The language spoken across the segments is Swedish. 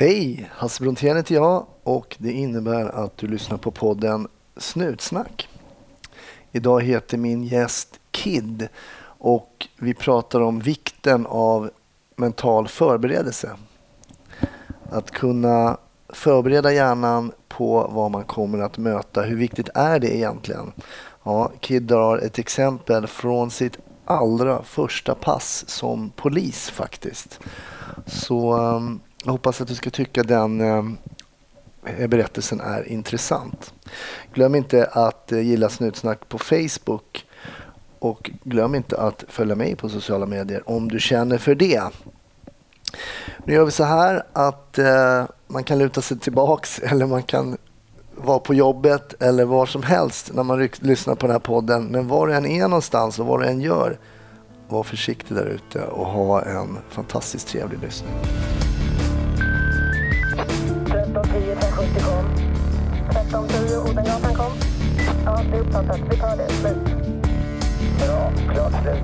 Hej! Hasse Brontén heter jag och det innebär att du lyssnar på podden Snutsnack. Idag heter min gäst Kid och vi pratar om vikten av mental förberedelse. Att kunna förbereda hjärnan på vad man kommer att möta. Hur viktigt är det egentligen? Ja, Kid drar ett exempel från sitt allra första pass som polis faktiskt. Så um, jag hoppas att du ska tycka den eh, berättelsen är intressant. Glöm inte att eh, gilla Snutsnack på Facebook och glöm inte att följa mig på sociala medier om du känner för det. Nu gör vi så här att eh, man kan luta sig tillbaks eller man kan vara på jobbet eller var som helst när man lyssnar på den här podden. Men var du än är någonstans och vad du än gör, var försiktig där ute och ha en fantastiskt trevlig lyssning. Ja, det är uppfattat. Vi tar det. Slut. Bra. Klart slut.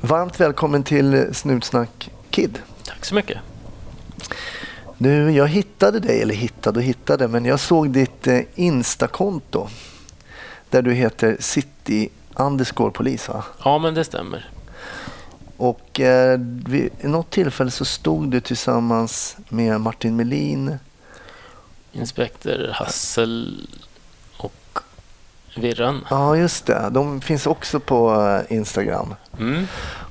Varmt välkommen till Snutsnack Kid. Tack så mycket. Nu, jag hittade dig, eller hittade och hittade, men jag såg ditt eh, Insta-konto där du heter City underscore polis va? Ja, men det stämmer. Och eh, vid något tillfälle så stod du tillsammans med Martin Melin. Inspektor Hassel och Virran. Ja, just det. De finns också på eh, Instagram. Mm.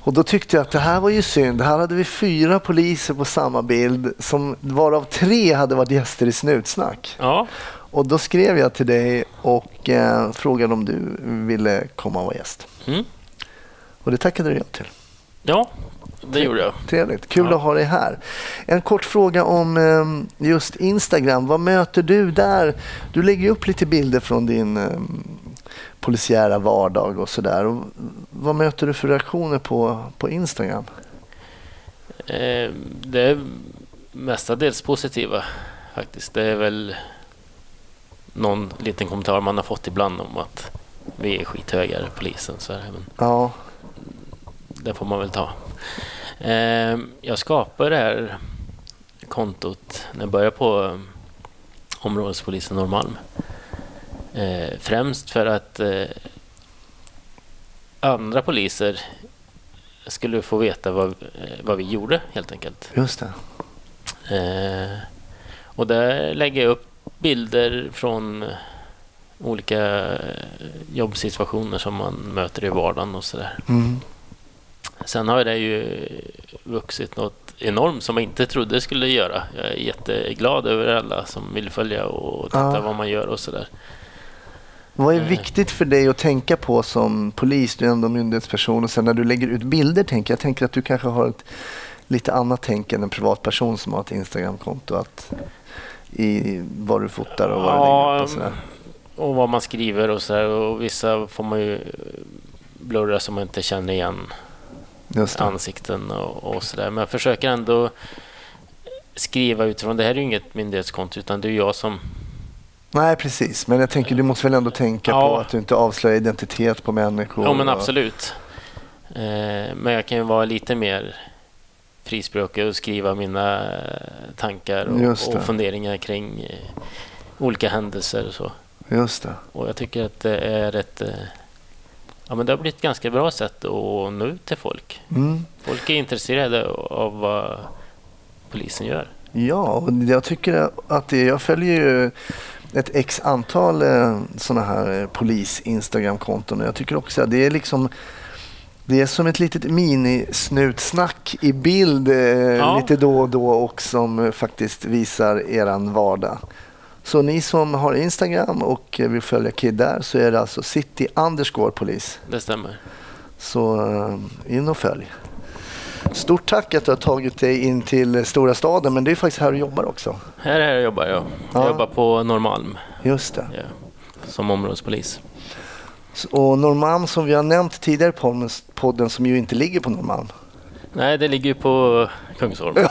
Och då tyckte jag att det här var ju synd. Här hade vi fyra poliser på samma bild, som varav tre hade varit gäster i Snutsnack. Ja. Och då skrev jag till dig och eh, frågade om du ville komma och vara gäst. Mm. Och det tackade du ja till. Ja, det gjorde jag. Trevligt. Kul ja. att ha dig här. En kort fråga om eh, just Instagram. Vad möter du där? Du lägger upp lite bilder från din eh, polisiära vardag och sådär. Vad möter du för reaktioner på, på Instagram? Eh, det är mestadels positiva faktiskt. Det är väl någon liten kommentar man har fått ibland om att vi är skithöga polisen. Så här, men ja. Det får man väl ta. Eh, jag skapade det här kontot när jag började på eh, områdespolisen Norrmalm. Eh, främst för att eh, andra poliser skulle få veta vad, eh, vad vi gjorde helt enkelt. Just det. Eh, och där lägger jag upp bilder från olika jobbsituationer som man möter i vardagen och sådär. Mm. Sen har det ju vuxit något enormt som jag inte trodde det skulle göra. Jag är jätteglad över alla som vill följa och titta ja. vad man gör och sådär. Vad är eh. viktigt för dig att tänka på som polis? Du är ändå myndighetsperson och sen när du lägger ut bilder tänker jag tänker att du kanske har ett lite annat tänk än en privatperson som har ett Instagramkonto. Att i vad du fotar och vad ja, du lägger upp och sådär. Och vad man skriver och sådär. Och vissa får man ju blurra så man inte känner igen ansikten och, och sådär. Men jag försöker ändå skriva utifrån, det här är ju inget myndighetskonto utan det är jag som Nej, precis. Men jag tänker, du måste väl ändå tänka ja. på att du inte avslöjar identitet på människor? Ja, men absolut. Eh, men jag kan ju vara lite mer frispråkig och skriva mina tankar och, och funderingar kring eh, olika händelser och så. Just det. Och jag tycker att det är ett... Eh, ja, men det har blivit ett ganska bra sätt att nå ut till folk. Mm. Folk är intresserade av vad polisen gör. Ja, och jag tycker att det, jag följer ju ett x antal eh, sådana här polis-instagram-konton. Jag tycker också att det är liksom det är som ett litet minisnutsnack i bild eh, ja. lite då och då och som faktiskt visar eran vardag. Så ni som har Instagram och vill följa Kid där så är det alltså city underscore polis. Det stämmer. Så eh, in och följ. Stort tack att du har tagit dig in till stora staden, men det är faktiskt här du jobbar också. Här är här jag jobbar jag. Jag ja. jobbar på Norrmalm. Just det. Ja, som områdespolis. Och Norrmalm som vi har nämnt tidigare på podden som ju inte ligger på Norrmalm. Nej, det ligger ju på Kungsholm.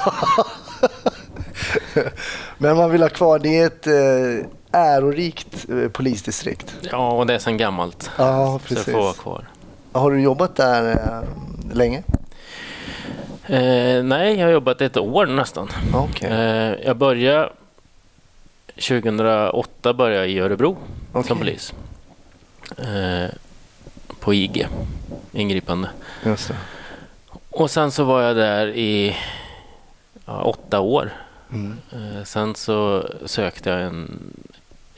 Men man vill ha kvar, det är ett eh, ärorikt eh, polisdistrikt. Ja, och det är sedan gammalt. Ja, precis. Så får vara kvar. Har du jobbat där eh, länge? Eh, nej, jag har jobbat ett år nästan. Okej. Eh, jag började 2008 började jag i Örebro Okej. som polis. Eh, på IG, ingripande. Och sen så var jag där i ja, åtta år. Mm. Sen så sökte jag en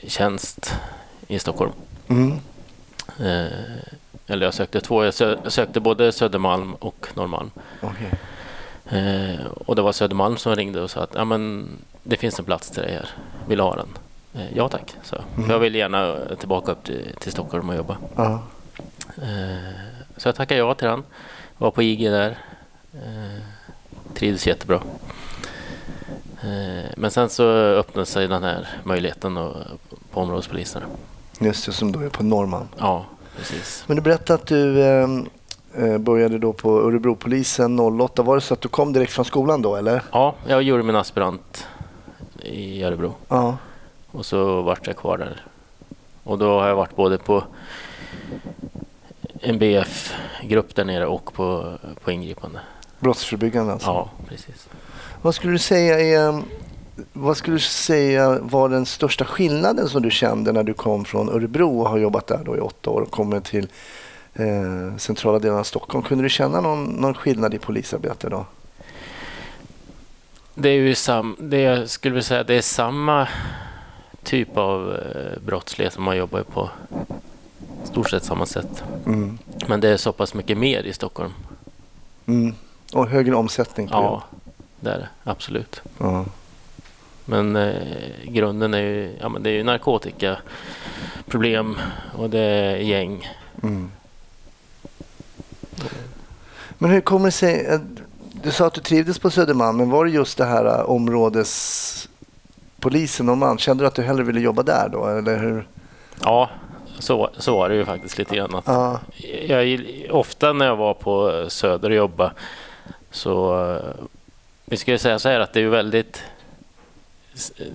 tjänst i Stockholm. Mm. Eh, eller jag sökte två. Jag sö- jag sökte både Södermalm och Norrmalm. Okej. Eh, och det var Södermalm som ringde och sa att ja, men, det finns en plats till dig här. Vill du ha den? Eh, ja tack, så. Mm. Jag vill gärna tillbaka upp till, till Stockholm och jobba. Ja. Eh, så jag tackade ja till den. Var på IG där. Trivdes jättebra. Eh, men sen så öppnade sig den här möjligheten då, på områdespolisen. Just det, som då är på Norrmalm. Ja, precis. Men du berättade att du eh, eh, började då på Örebropolisen 08. Var det så att du kom direkt från skolan då eller? Ja, jag gjorde min aspirant i Örebro. Ja. Och så vart jag kvar där. Och då har jag varit både på en BF-grupp där nere och på, på ingripande. Brottsförebyggande alltså. Ja, precis. Vad skulle du säga är, vad skulle du säga var den största skillnaden som du kände när du kom från Örebro och har jobbat där då i åtta år och kommer till eh, centrala delen av Stockholm? Kunde du känna någon, någon skillnad i polisarbete då? Det är ju sam, det jag skulle vilja säga det är samma typ av eh, brottslighet som man jobbar på stort sett samma sätt. Mm. Men det är så pass mycket mer i Stockholm. Mm. Och högre omsättning på Ja, jobb. Det är det. Absolut. Ja. Men eh, grunden är ju, ja, men det är ju narkotikaproblem och det är gäng. Mm. Men hur kommer det sig? att- Du sa att du trivdes på Södermalm, men var det just det här eh, områdespolisen och man? Kände du att du hellre ville jobba där då? Eller hur? Ja, så, så var det ju faktiskt lite grann. Att Ja. jag, ofta när jag var på Söder och jobbade så eh, vi ska ju säga så här att det är väldigt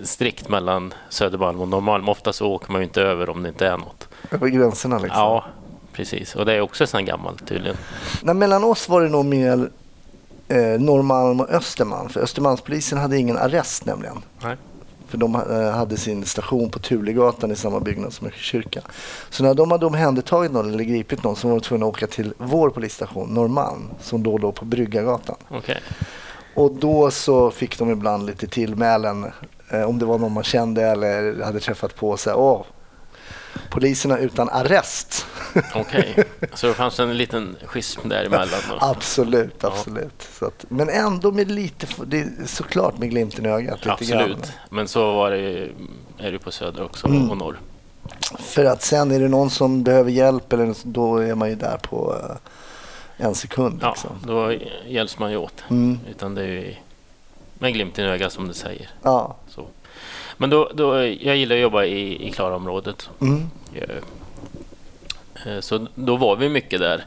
strikt mellan Södermalm och Norrmalm. Ofta så åker man ju inte över om det inte är något. Över gränserna liksom. Ja, precis. Och det är också sedan gammalt tydligen. Nej, mellan oss var det nog mer eh, Norrmalm och Östermalm. För Östermalmspolisen hade ingen arrest nämligen. Nej. För de eh, hade sin station på Tulegatan i samma byggnad som kyrka. Så när de hade omhändertagit någon eller gripit någon så var de tvungna att åka till vår polisstation Norrmalm som då låg på Bryggargatan. Okej. Och då så fick de ibland lite tillmälen eh, om det var någon man kände eller hade träffat på. Så här, Åh, poliserna utan arrest. Okej. Så det fanns en liten schism däremellan. absolut, Ja. absolut. Så att, men ändå med lite, det såklart med glimten i ögat. Lite Absolut. Grann. Men så var det är det på Söder också Mm. och norr. För att sen är det någon som behöver hjälp eller då är man ju där på eh, en sekund. Ja, Liksom. då hjälps man ju åt. Mm, Utan det är ju med glimten i ögat som du säger. ja. Så. Men då, då, jag gillar att jobba i, i Klaraområdet. Mm, Eh, Så då var vi mycket där.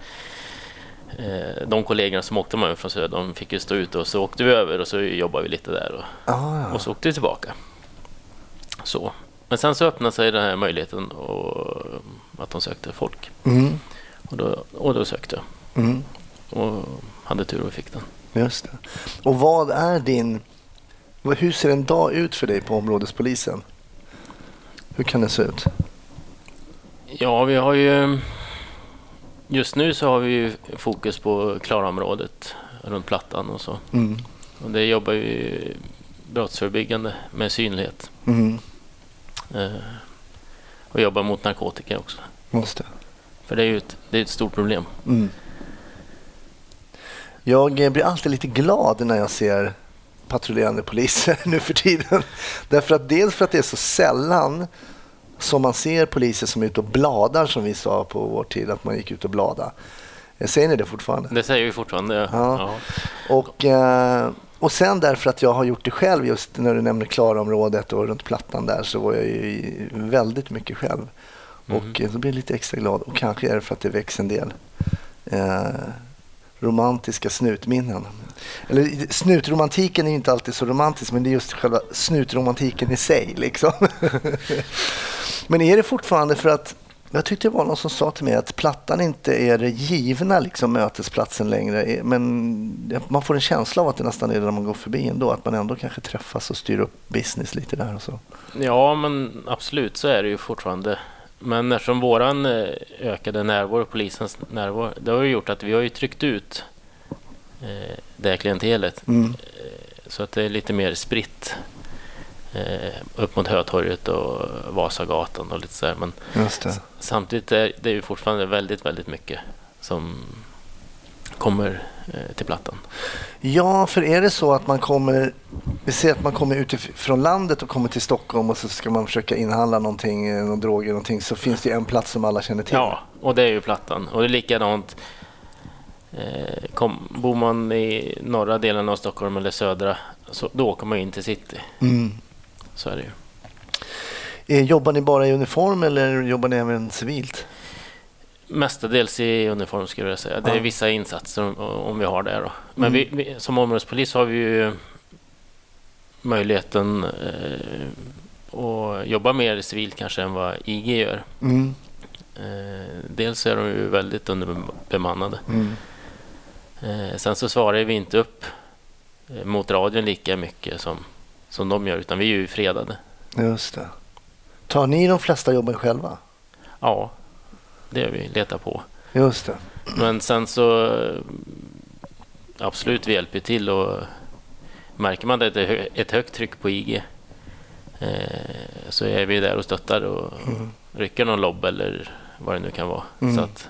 Eh, De kollegorna som åkte med från Söder, de fick ju stå ute och så åkte vi över och så jobbade vi lite där och, ah, ja. och så åkte vi tillbaka. Så. Men sen så öppnade sig den här möjligheten och, att de sökte folk. Mm, Och då, och då sökte jag mm, och hade tur och fick den. just det. Och vad är din... Hur ser en dag ut för dig på områdespolisen? Hur kan det se ut? Ja, vi har ju... Just nu så har vi ju fokus på Klaraområdet runt Plattan och så. Mm, Och det jobbar ju brottsförebyggande med synlighet. mm, Eh, och jobbar mot narkotika också. det. För det är ju ett, det är ett stort problem. Mm. Jag eh, blir alltid lite glad när jag ser patrullerande poliser nu för tiden. Därför att dels för att det är så sällan som man ser poliser som är ute och bladar som vi sa på vår tid att man gick ut och blada. Eh, Säger ni det fortfarande? Det säger vi fortfarande. Ja. Ja. Och, eh, och sen därför att jag har gjort det själv just när du nämner Klaraområdet och runt Plattan där så var jag ju väldigt mycket själv. Och eh, så blir jag lite extra glad och kanske är det för att det väcks en del eh, romantiska snutminnen. Eller snutromantiken är ju inte alltid så romantisk men det är just själva snutromantiken i sig liksom. men är det fortfarande för att Jag tyckte det var någon som sa till mig att Plattan inte är det givna liksom, mötesplatsen längre. Eh, men man får en känsla av att det nästan är det när man går förbi ändå. Att man ändå kanske träffas och styr upp business lite där och så. Ja, men absolut så är det ju fortfarande. Men eftersom våran eh, ökade närvaro, polisens närvaro, det har ju gjort att vi har ju tryckt ut eh, det här klientelet. Mm. Så att det är lite mer spritt eh, upp mot Hötorget och Vasagatan och lite så här. Men Just det. samtidigt är det ju fortfarande väldigt, väldigt mycket som kommer eh, till Plattan. Ja, för är det så att man kommer, vi ser att man kommer utifrån landet och kommer till Stockholm och så ska man försöka inhandla någonting, eh, någon droger, någonting, så finns det ju en plats som alla känner till. Ja, och det är ju Plattan. Och det är likadant. Eh, kom, bor man i norra delen av Stockholm eller södra, så då åker man in till city. Mm. Så är det ju. Jobbar ni bara i uniform eller jobbar ni även civilt? Mestadels i uniform skulle jag säga. Det är vissa insatser om, om vi har det. Då. Men Mm. vi, vi, som områdespolis har vi ju möjligheten eh, att jobba mer civilt kanske än vad IG gör. Mm. Eh, dels är de ju väldigt underbemannade. Mm. Eh, sen så svarar vi inte upp eh, mot radion lika mycket som, som de gör, utan vi är ju fredade. Just det. Tar ni de flesta jobben själva? Ja, det vi, letar på. Just det. Men sen så eh, absolut, vi hjälper till och märker man att det är ett högt tryck på IG eh, så är vi där och stöttar och Mm. rycker någon lobb eller vad det nu kan vara. Mm. Så, att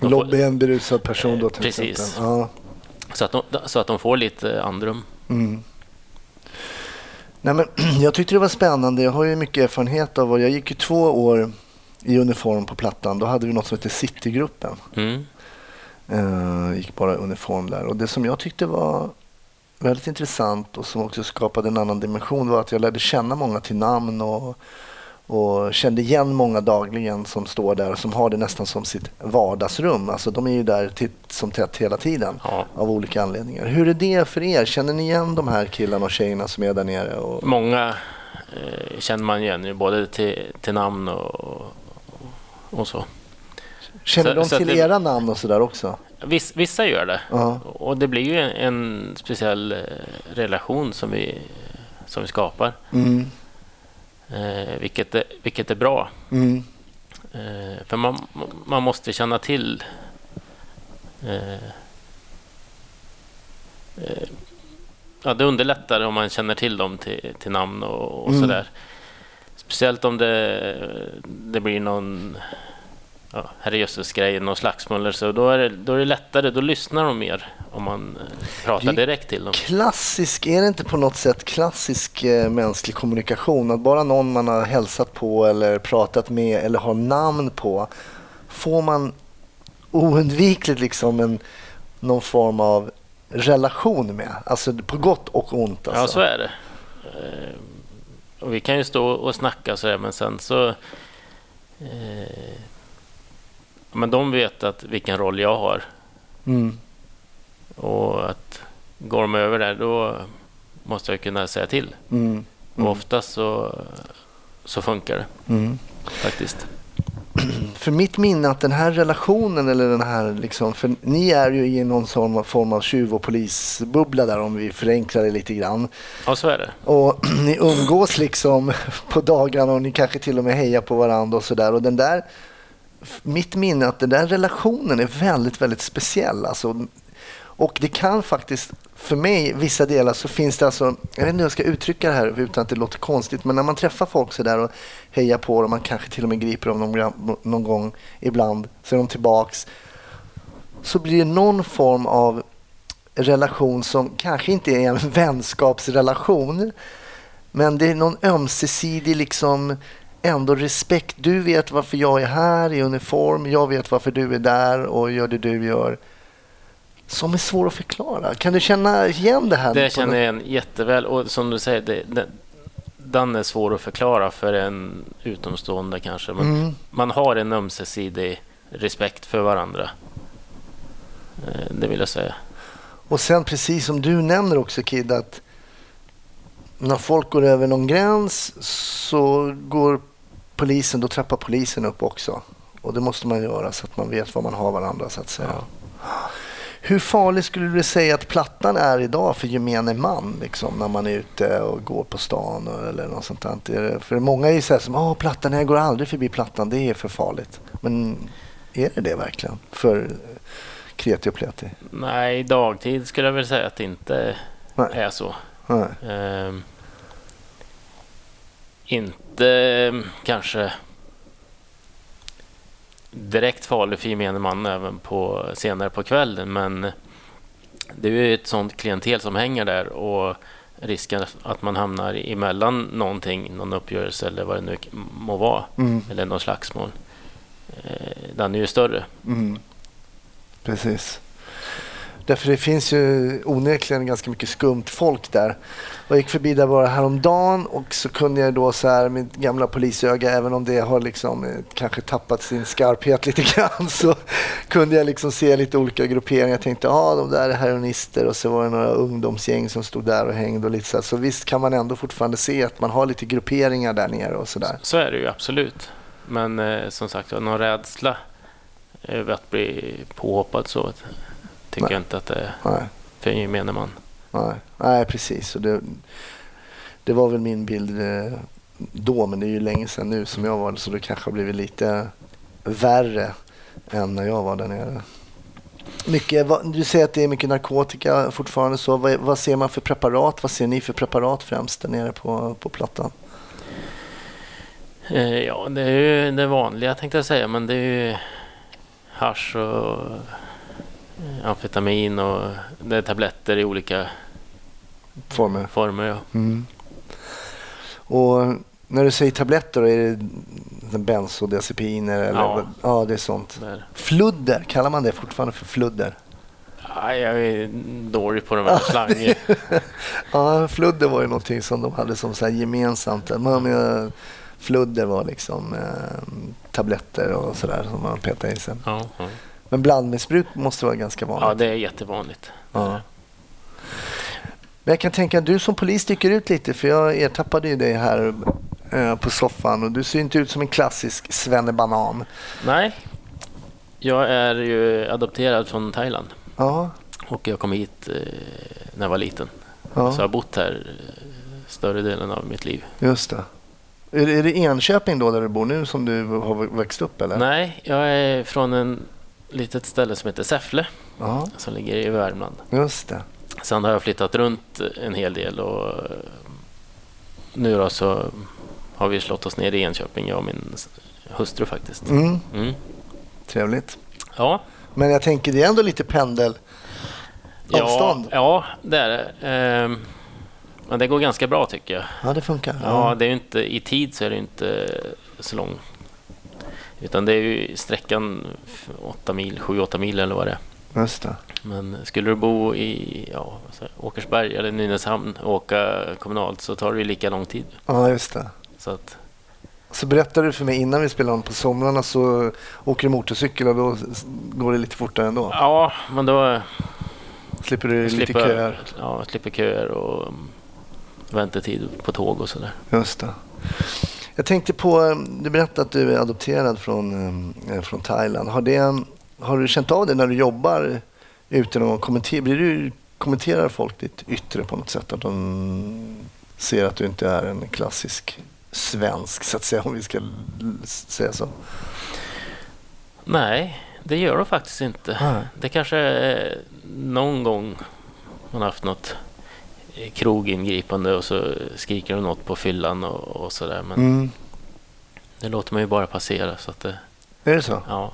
Lobby är en berusad person då till Precis. exempel. Ja. så, att de, så att de får lite andrum. Mm. Nej, men, jag tyckte det var spännande. Jag har ju mycket erfarenhet av och Jag gick ju två år i uniform på Plattan. Då hade vi något som hette Citygruppen. Mm. Eh, gick bara i uniform där. Och det som jag tyckte var väldigt intressant och som också skapade en annan dimension var att jag lärde känna många till namn och, och kände igen många dagligen som står där och som har det nästan som sitt vardagsrum. Alltså de är ju där titt som tätt hela tiden Ja. av olika anledningar. Hur är det för er? Känner ni igen de här killarna och tjejerna som är där nere? Och... Många eh, känner man igen, både till, till namn och, och så. Känner så- de så till det- era namn och sådär också? Viss, vissa gör det. Ja. Och det blir ju en, en speciell eh, relation som vi, som vi skapar. Mm. Eh, vilket, är, vilket är bra. Mm. Eh, för man, man måste känna till eh, eh, ja, Det underlättar om man känner till dem till, till namn och, och Mm. sådär. Speciellt om det, det blir någon ja, herrejösses-grej, någon slagsmål eller så. Då är, det, då är det lättare, då lyssnar de mer om man eh, pratar direkt till dem. Klassisk, är det inte på något sätt klassisk eh, mänsklig kommunikation? Att bara någon man har hälsat på eller pratat med eller har namn på får man oundvikligt liksom en, någon form av relation med. Alltså på gott och ont. Alltså. Ja, så är det. Och vi kan ju stå och snacka så här, men sen så... Eh, men de vet att vilken roll jag har Mm. och att går de över där då måste jag kunna säga till. Mm. Och Mm. oftast så, så funkar det Mm. faktiskt. För mitt minne att den här relationen eller den här liksom, för ni är ju i någon sån form av tjuv och polisbubbla där om vi förenklar det lite grann. Ja, så är det. Och ni umgås liksom på dagarna och ni kanske till och med hejar på varandra och sådär. Och den där, mitt minne att den där relationen är väldigt, väldigt speciell. Alltså, och det kan faktiskt, för mig, vissa delar så finns det alltså, jag vet inte hur jag ska uttrycka det här utan att det låter konstigt, men när man träffar folk sådär och hejar på dem, man kanske till och med griper dem någon, någon gång ibland, så är de tillbaks. Så blir det någon form av relation som kanske inte är en vänskapsrelation. Men det är någon ömsesidig liksom ändå respekt. Du vet varför jag är här i uniform. Jag vet varför du är där och gör det du gör. Som är svår att förklara. Kan du känna igen det här? Det känner jag igen jätteväl. Och som du säger, det, det, den är svår att förklara för en utomstående kanske. Men Mm. man har en ömsesidig respekt för varandra. Eh, Det vill jag säga. Och sen precis som du nämner också Kid att när folk går över någon gräns så går polisen, då trappar polisen upp också. Och det måste man göra så att man vet var man har varandra så att säga. Hur farlig skulle du säga att Plattan är idag för gemene man liksom, när man är ute och går på stan och, eller något sånt där? För många är ju så här som Åh, Plattan, jag går aldrig förbi Plattan, det är för farligt. Men är det det verkligen för kreti och pleti? Nej, dagtid skulle jag väl säga att det inte Nej. är så. Ehm, inte kanske direkt farlig för gemene man även på, senare på kvällen men det är ju ett sånt klientel som hänger där och risken att man hamnar emellan någonting, någon uppgörelse eller vad det nu må vara, Mm. eller någon slagsmål, eh, den är ju större. Mm. Precis. Därför det finns ju onekligen ganska mycket skumt folk där. Jag gick förbi där bara häromdagen och så kunde jag då så här mitt gamla polisöga, även om det har liksom eh, kanske tappat sin skarphet lite grann, så kunde jag liksom se lite olika grupperingar. Jag tänkte, ja ah, de där är heroinister och så var det några ungdomsgäng som stod där och hängde och lite så här. Så visst kan man ändå fortfarande se att man har lite grupperingar där nere och sådär. Så är det ju absolut. Men eh, som sagt, någon rädsla eh, över att bli påhoppad så tycker Nej. jag inte att det är Nej. för gemene man. Nej, Nej precis. Och det, det var väl min bild eh, då, men det är ju länge sedan nu som jag var där, så det kanske har blivit lite värre än när jag var där nere. Mycket, du säger att det är mycket narkotika fortfarande. så. Vad, vad ser man för preparat? Vad ser ni för preparat främst där nere på, på Plattan? Eh, ja, det är ju det vanliga tänkte jag säga, men det är ju hasch och amfetamin och det är tabletter i olika Former. former. Ja. Mm. Och när du säger tabletter, är det bensodiazepiner? Eller, Ja. ja, det är sånt. Där. Fludder, kallar man det fortfarande för fludder? Aj, jag är dålig på de här slang. Ja, fludder var ju någonting som de hade som så gemensamt. Man, eh, fludder var liksom eh, tabletter och sådär som man petade i sig. Ja, ja. Men blandmissbruk måste vara ganska vanligt. ja, det är jättevanligt. Ja. Men jag kan tänka att du som polis sticker ut lite för jag ertappade ju dig här eh, på soffan och du ser inte ut som en klassisk svennebanan. Nej, jag är ju adopterad från Thailand Ja, och jag kom hit eh, när jag var liten. Så jag ja har bott här eh, större delen av mitt liv. just det. Är, är det Enköping då där du bor nu som du har växt upp eller? Nej, jag är från en litet ställe som heter Säffle Ja, som ligger i Värmland. just det. Sen har jag flyttat runt en hel del och eh, nu då så har vi slått oss ner i Enköping, jag och min hustru faktiskt. Mm, Mm. trevligt. Ja, Men jag tänker det är ändå lite pendel. ja, ja, det är det. Ehm, Men det går ganska bra tycker jag. Ja, det funkar. Ja, det är inte, i tid så är det inte så lång. Utan det är ju sträckan 8 mil, 7-8 mil eller vad det är. Just det. Men skulle du bo i ja, Åkersberg eller Nynäshamn och åka kommunalt så tar det ju lika lång tid. Ja, just det. Så att, Så berättade du för mig innan vi spelade om på somrarna så åker du motorcykel och då går det lite fortare ändå. ja, men då Slipper du lite slipper, köer. ja, slipper köer och mm, väntetid på tåg och sådär. Just det. Jag tänkte på, eh, du berättade att du är adopterad från, eh, från Thailand. Har, det, har du känt av det när du jobbar ute någon? Kommenter, blir du, kommenterar folk ditt yttre på något sätt? Att de ser att du inte är en klassisk svensk, så att säga, om vi ska säga så? Nej, det gör de faktiskt inte. Nej. Det kanske är någon gång man har haft något eh, krogingripande och så skriker de något på fyllan och, och sådär. Men Mm. det låter man ju bara passera. Så att det, Är det så? ja.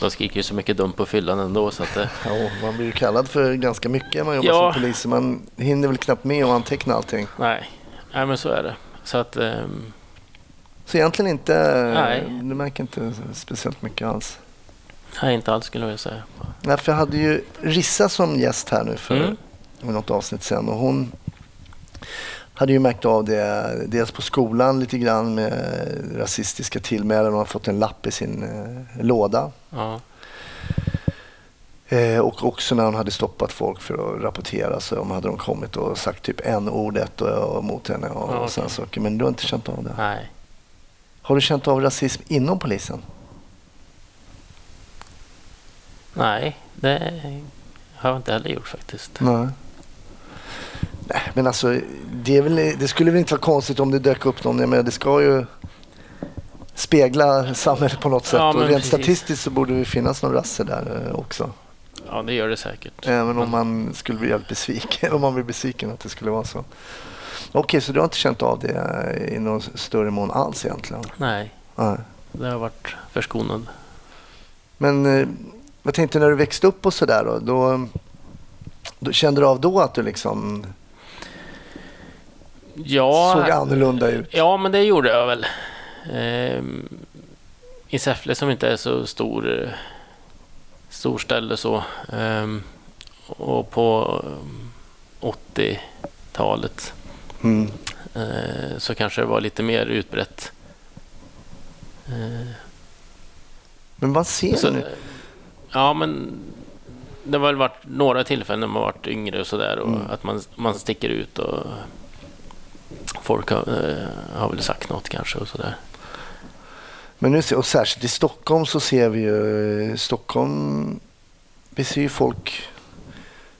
De skriker ju så mycket dumt på fyllan ändå så att det, Ja, man blir ju kallad för ganska mycket när man jobbar Ja. som polis. Man hinner väl knappt med att anteckna allting. nej. nej, men så är det. Så att ehm, Så egentligen inte, Nej. du märker inte speciellt mycket alls. nej, inte alls skulle jag säga. Nej, för jag hade ju Rissa som gäst här nu för Mm. Något avsnitt sen och hon hade ju märkt av det dels på skolan lite grann med rasistiska tillmälen. Hon har fått en lapp i sin eh, låda. Ja, Eh, och också när hon hade stoppat folk för att rapportera så om hade de kommit och sagt typ en ordet och, och mot henne och, Ja, och sådana saker. Men du har inte känt av det? nej. Har du känt av rasism inom polisen? Nej, det har jag inte heller gjort faktiskt. Nej. Nej, men alltså det, väl, det skulle väl inte vara konstigt om det dök upp någon. Men det ska ju spegla samhället på något sätt. Ja, och rent precis. statistiskt så borde det finnas någon rasse där eh, också. Ja, det gör det säkert. Även om man skulle bli helt besviken. Om man blir besviken att det skulle vara så. Okej, så du har inte känt av det eh, i någon större mån alls egentligen? Nej, Nej. det har varit förskonad. Men eh, jag tänkte när du växte upp och sådär då, då kände du av då att du liksom Ja, såg annorlunda ut? Ja, men det gjorde jag väl. Ehm, I Säffle som inte är så stor, eh, stor ställe så. ehm, och på eh, 80-talet Mm. eh, så kanske det var lite mer utbrett. Eh, Men vad ser så, du nu? ja, men det har väl varit några tillfällen när man varit yngre och sådär och Mm. att man, man sticker ut och folk har, eh, har väl sagt något kanske och sådär. Men nu och särskilt i Stockholm så ser vi ju eh, Stockholm. Vi ser ju folk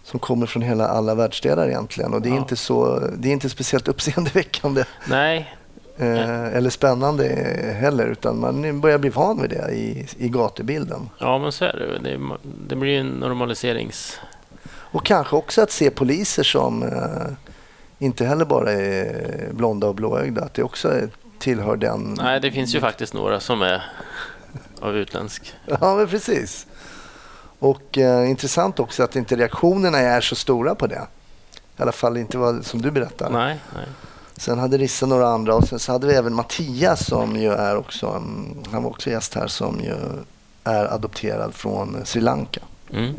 som kommer från hela alla världsdelar egentligen och det är Ja. inte så. Det är inte speciellt uppseendeväckande Nej, eh, eller spännande heller utan man börjar bli van vid det i, i gatubilden. Ja, men så är det. Det, det blir ju en normaliserings... Och kanske också att se poliser som eh, inte heller bara är blonda och blåögda. Att det också tillhör den. Nej, det finns ju faktiskt några som är av utländsk. Ja, men precis. Och eh, intressant också att inte reaktionerna är så stora på det. I alla fall inte vad som du berättar. Nej, nej. Sen hade Rissa några andra och sen så hade vi även Mattias som ju är också, han var också gäst här, som ju är adopterad från Sri Lanka. Mm.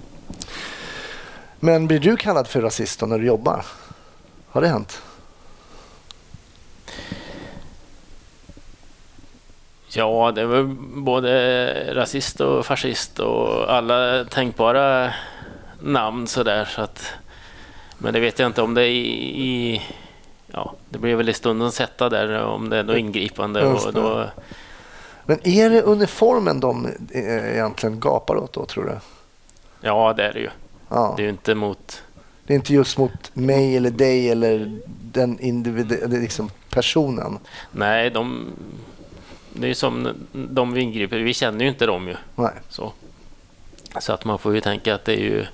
Men blir du kallad för rasist när du jobbar? Har det hänt? Ja, det var både rasist och fascist och alla tänkbara namn sådär. Så att, men det vet jag inte om det är i... i ja, det blir väl i stundens hetta där om det är något ingripande. Och då, Men är det uniformen de eh, egentligen gapar åt då tror du? ja, det är det ju. Ja. Det är ju inte mot... Det är inte just mot mig eller dig eller den individ, liksom personen. Nej, de... Det är ju som de vi ingriper Vi känner ju inte dem ju. Nej. Så. så att man får ju tänka att det är ju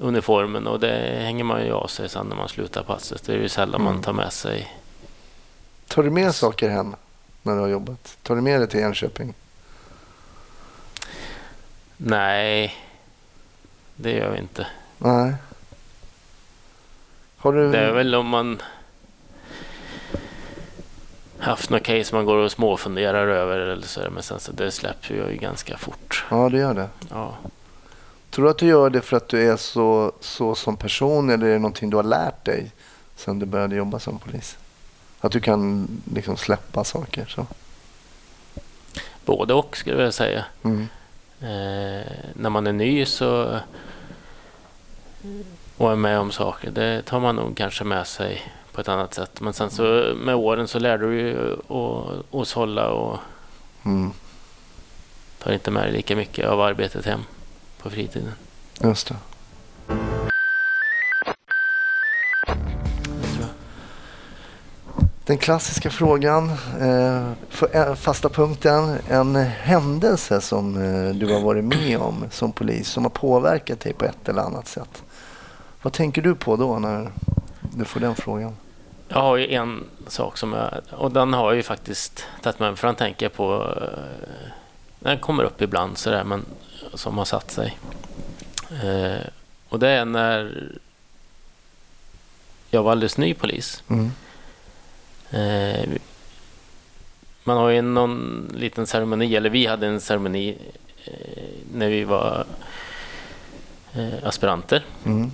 uniformen och det hänger man ju av sig sen när man slutar passet. Det är ju sällan Mm. man tar med sig. Tar du med saker hem när du har jobbat? Tar du med det till Enköping? Nej, det gör vi inte. Nej. Har du... Det är väl om man haft något case man går och småfunderar över eller så. Men sen så det släpper jag ju ganska fort. Ja, det gör det. Ja. Tror du att du gör det för att du är så, så som person eller är det någonting du har lärt dig sedan du började jobba som polis? Att du kan liksom släppa saker så? Både och skulle jag säga. Mm. Eh, när man är ny så och är med om saker, det tar man nog kanske med sig på ett annat sätt. Men sen så med åren så lär du ju att, att sålla och Mm. tar inte med dig lika mycket av arbetet hem på fritiden. Just det. Den klassiska frågan, eh, eh, fasta punkten. En händelse som eh, du har varit med om som polis som har påverkat dig på ett eller annat sätt. Vad tänker du på då när du får den frågan? Jag har ju en sak som jag, och den har jag ju faktiskt tagit med mig, för den tänker jag på, den kommer upp ibland sådär, men som har satt sig. Eh, och det är när jag var alldeles ny polis. Mm. Eh, man har ju någon liten ceremoni, eller vi hade en ceremoni eh, när vi var eh, aspiranter. Mm.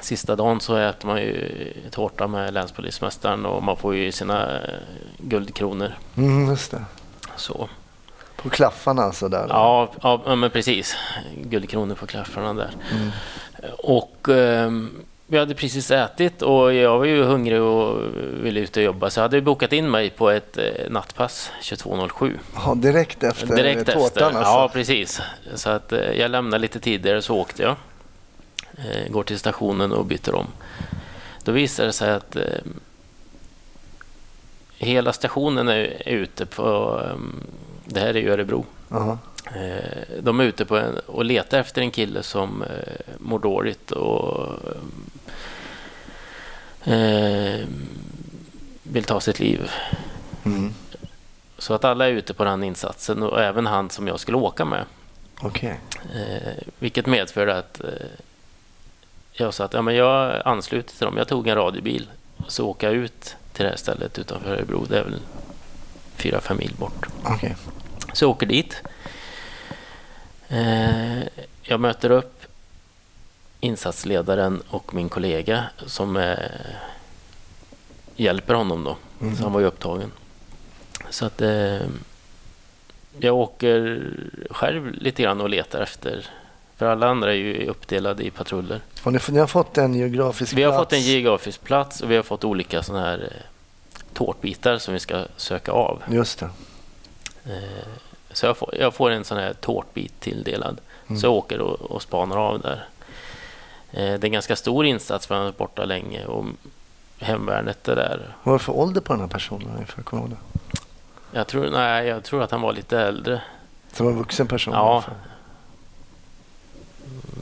Sista dagen så äter man ju tårta med länspolismästaren och man får ju sina eh, guldkronor. Mm. Så. På klaffarna alltså där. Ja, ja, men precis. Guldkronor på klaffarna där. Mm. Och ehm, vi hade precis ätit och jag var ju hungrig och ville ut och jobba så jag hade bokat in mig på ett eh, nattpass 22.07. Ja, direkt efter Direkt tårtan efter. alltså. Ja, precis. Så att eh, jag lämnade lite tidigare så åkte jag. Eh, Går till stationen och byter om. Då visar det sig att eh, hela stationen är, är ute på... Det här är ju Örebro. Ja. Eh, de är ute på en, och letar efter en kille som eh, mår dåligt och eh, vill ta sitt liv. Mm. Så att alla är ute på den insatsen och även han som jag skulle åka med. Okej. Eh, vilket medförde att eh, jag sa att ja, men jag ansluter till dem. Jag tog en radiobil så åker jag ut till det här stället utanför Örebro. Det är väl fyra, fem mil bort. Okej. Så jag åker dit. Eh, jag möter upp insatsledaren och min kollega som eh, hjälper honom då. Mhm. Så han var ju upptagen. Så att eh, jag åker själv lite grann och letar efter för alla andra är ju uppdelade i patruller. Har ni, ni har fått en geografisk Vi har plats? fått en geografisk plats och vi har fått olika sådana här tårtbitar som vi ska söka av. Just det. Eh, Så jag får, jag får en sån här tårtbit tilldelad. Mm. Så jag åker och, och spanar av där. Eh, Det är en ganska stor insats för han varit borta länge och hemvärnet är där. Vad var det för ålder på den här personen du ihåg det? Jag tror, nej, jag tror att han var lite äldre. Så var en vuxen person? Ja. ungefär.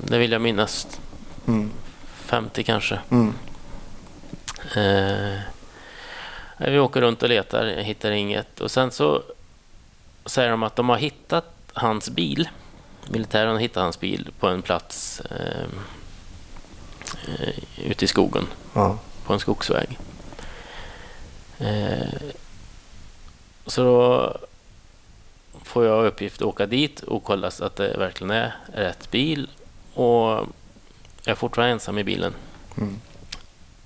Det vill jag minnas. Mm. 50 kanske. Mm. Eh, vi åker runt och letar, hittar inget. Och sen så säger de att de har hittat hans bil. Militären har hittat hans bil på en plats eh, eh, ute i skogen, Ja. på en skogsväg. Eh, så då får jag uppgift att åka dit och kolla så att det verkligen är rätt bil. Och jag är fortfarande ensam i bilen. Mm.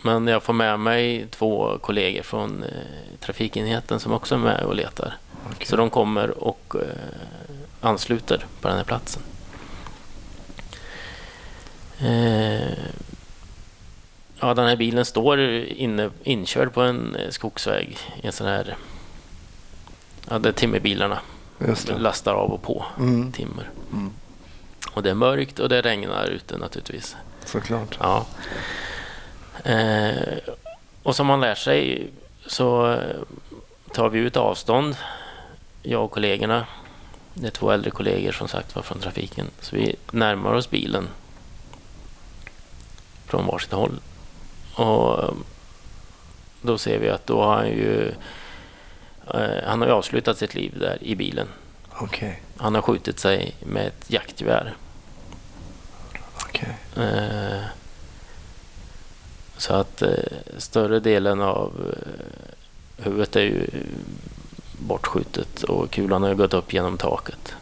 Men jag får med mig två kollegor från eh, trafikenheten som också är med och letar. Okej. Så de kommer och eh, ansluter på den här platsen. Eh, ja, den här bilen står inne, inkörd på en eh, skogsväg i en sån här... Ja, där timmerbilarna lastar av och på Mm. timmer. Mm. Och det är mörkt och det regnar ute naturligtvis. Såklart. Ja. Eh, och som man lär sig så tar vi ut avstånd, jag och kollegorna. Det är två äldre kollegor som sagt var från trafiken. Så vi närmar oss bilen från varsitt håll. Och eh, då ser vi att då har han ju eh, han har avslutat sitt liv där i bilen. Okej. Han har skjutit sig med ett jaktgevär. Okej. Eh, Så att eh, större delen av huvudet är ju bortskjutet och kulan har gått upp genom taket.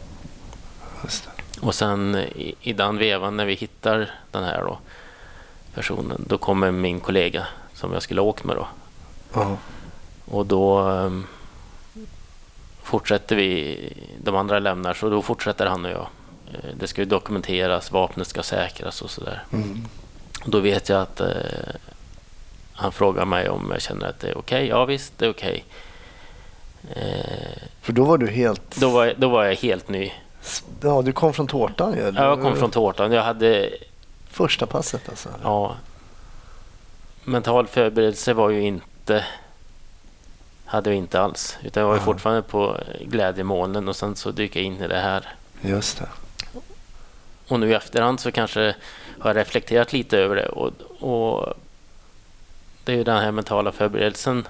Och sen i, i den vevan när vi hittar den här då, personen, då kommer min kollega som jag skulle ha åkt med då. Ja. Och då eh, fortsätter vi, de andra lämnar, så då fortsätter han och jag. Eh, Det ska ju dokumenteras, vapnet ska säkras och sådär. Mm. Då vet jag att eh, han frågar mig om jag känner att det är okej. Ja visst, det är okej. Eh, För då var du helt... då, var, då var jag helt ny. Ja, du kom från tårtan ju. Ja, Jag kom från tårtan. Jag hade Första passet alltså? ja, mental förberedelse var ju inte hade jag inte alls. Utan jag var ju Ja. fortfarande på glädjemolnen och sen så dyker jag in i det här. Just det. Och nu i efterhand så kanske har jag reflekterat lite över det. Och, och det är ju den här mentala förberedelsen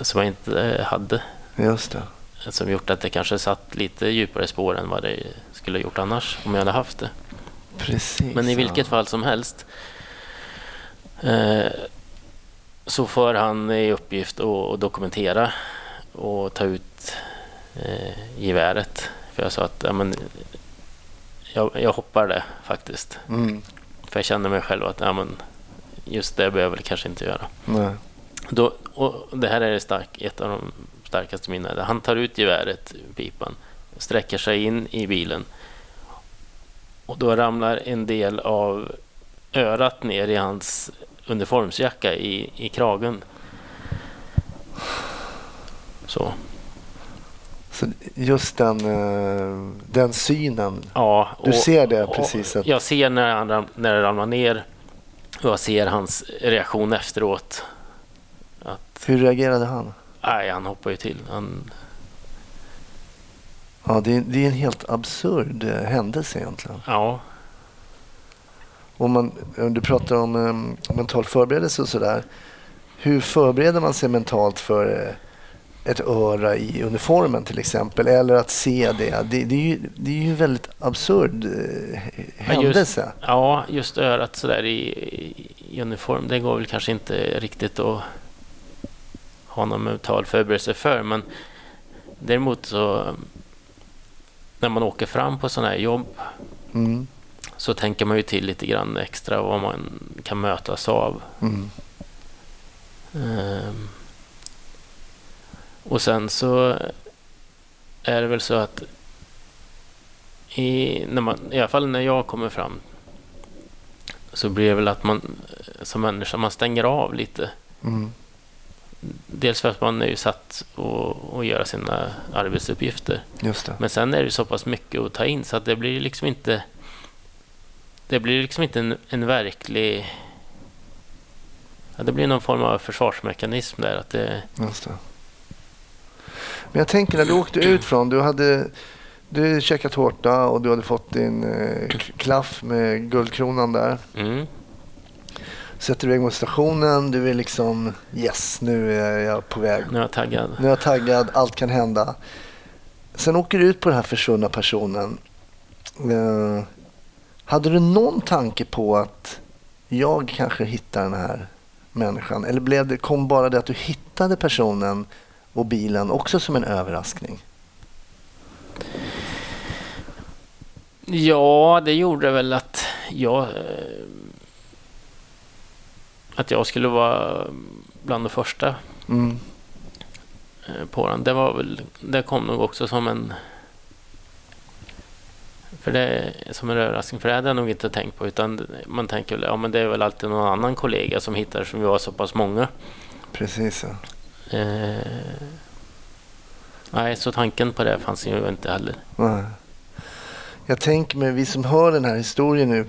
som jag inte eh, hade. Just det. Som gjort att det kanske satt lite djupare spår än vad det skulle ha gjort annars om jag hade haft det. Precis. Men i vilket ja. fall som helst eh, så får han i uppgift att, dokumentera och ta ut eh, geväret. För jag sa att ja, men, jag, jag hoppar det faktiskt. Mm. För jag känner mig själv att ja, men, just det behöver jag väl kanske inte göra. Nej. Då, det här är stark, ett av de starkaste minnena. Han tar ut geväret pipan, sträcker sig in i bilen Och då ramlar en del av örat ner i hans uniformsjacka i, i kragen. Så. Så just den, eh, den synen. Ja, Du och- ser det precis att- Jag ser när, han, när det ramlar ner och jag ser hans reaktion efteråt. Hur reagerade han? nej, han hoppar ju till. Han, Ja, det, är, det är en helt absurd eh, händelse egentligen. ja, Om, man, om du pratar om eh, mental förberedelse och sådär. Hur förbereder man sig mentalt för eh, ett öra i uniformen till exempel? Eller att se det. Det, det, är, ju, det är ju en väldigt absurd eh, händelse. ja, just örat sådär i, i uniform, det går väl kanske inte riktigt att ha någon mental förberedelse för. Men däremot så när man åker fram på sådana här jobb Mm, så tänker man ju till lite grann extra vad man kan mötas av. mm, Ehm. Och sen så är det väl så att i, när man, i alla fall när jag kommer fram så blir det väl att man som människa man stänger av lite. mm. Dels för att man är ju satt att göra sina arbetsuppgifter. Men sen är det så pass mycket att ta in så att det blir liksom inte det blir liksom inte en, en verklig ja, det blir någon form av försvarsmekanism där. Att det, Just det. Men jag tänker när du åkte ut från, du hade du käkat tårta och du hade fått din eh, klaff med guldkronan där. mm, Sätter du iväg mot stationen, du är liksom yes, nu är jag på väg. nu är jag taggad. Nu är jag taggad, allt kan hända. Sen åker du ut på den här försvunna personen. Eh, hade du någon tanke på att jag kanske hittar den här människan? Eller blev det, kom bara det att du hittade personen och bilen också som en överraskning? Ja, det gjorde väl att jag eh, att jag skulle vara bland de första Mm. eh, på den. Det var väl, det kom nog också som en för det som en överraskning, för det hade jag nog inte tänkt på. Utan man tänker väl, ja men det är väl alltid någon annan kollega som hittar som vi var så pass många. Precis ja. Eh, nej, så tanken på det fanns ju inte heller. Nej. Jag tänker mig, vi som hör den här historien nu